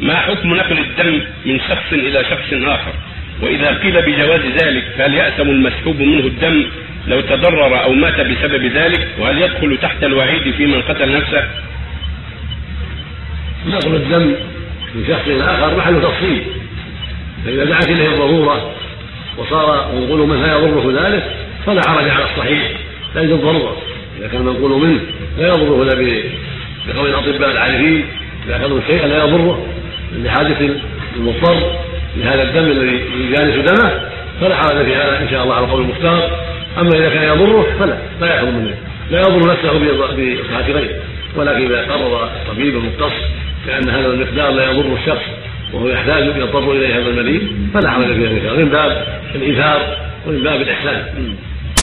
ما حكم نقل الدم من شخص إلى شخص آخر؟ وإذا قيل بجواز ذلك فهل يأثم المسحوب منه الدم لو تضرر أو مات بسبب ذلك؟ وهل يدخل تحت الوعيد في من قتل نفسه؟ نقل الدم من شخص إلى آخر محل تفصيل. فإذا دعت إليه الضرورة وصار منقول منه لا يضره ذلك فلا حرج على الصحيح. لا يوجد ضرورة. إذا كان منقول منه لا يضره لا بقول الاطباء العارفين. إذا اخذوا شيئا لا يضره. لحادث المضطر لهذا الدم الذي يجالس دمه فلا حرج في هذا إن شاء الله على قول المختار. أما إذا كان يضره فلا لا يأخذ منه. لا يضر نفسه بصحة غيره. ولكن إذا قرر الطبيب المختص بأن هذا المقدار لا يضر الشخص وهو يحتاج يضطر إليه هذا المريض فلا حرج في ذلك من باب الايثار ومن باب الإحسان.